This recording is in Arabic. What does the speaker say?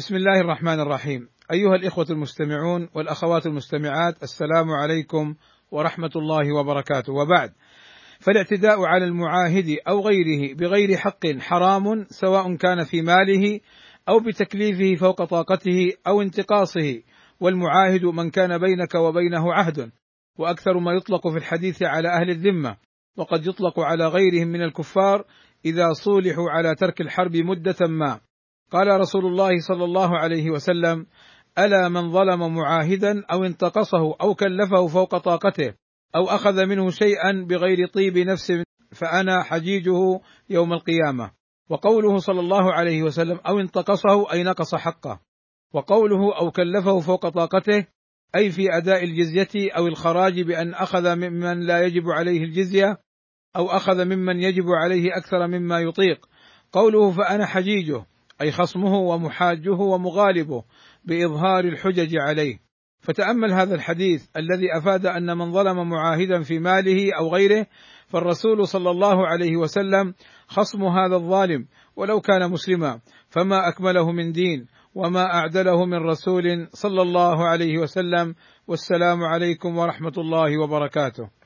بسم الله الرحمن الرحيم. أيها الإخوة المستمعون والأخوات المستمعات السلام عليكم ورحمة الله وبركاته. وبعد فالاعتداء على المعاهد أو غيره بغير حق حرام سواء كان في ماله أو بتكليفه فوق طاقته أو انتقاصه والمعاهد من كان بينك وبينه عهد. وأكثر ما يطلق في الحديث على أهل الذمة وقد يطلق على غيرهم من الكفار إذا صولحوا على ترك الحرب مدة ما. قال رسول الله صلى الله عليه وسلم ألا من ظلم معاهدا أو انتقصه أو كلفه فوق طاقته أو أخذ منه شيئا بغير طيب نفس فأنا حجيجه يوم القيامة. وقوله صلى الله عليه وسلم أو انتقصه أي نقص حقه. وقوله أو كلفه فوق طاقته أي في أداء الجزية أو الخراج بأن أخذ ممن لا يجب عليه الجزية أو أخذ ممن يجب عليه أكثر مما يطيق. قوله فأنا حجيجه. أي خصمه ومحاجه ومغالبه بإظهار الحجج عليه. فتأمل هذا الحديث الذي أفاد أن من ظلم معاهدا في ماله أو غيره فالرسول صلى الله عليه وسلم خصم هذا الظالم ولو كان مسلما فما أكمله من دين وما أعدله من رسول صلى الله عليه وسلم والسلام عليكم ورحمة الله وبركاته.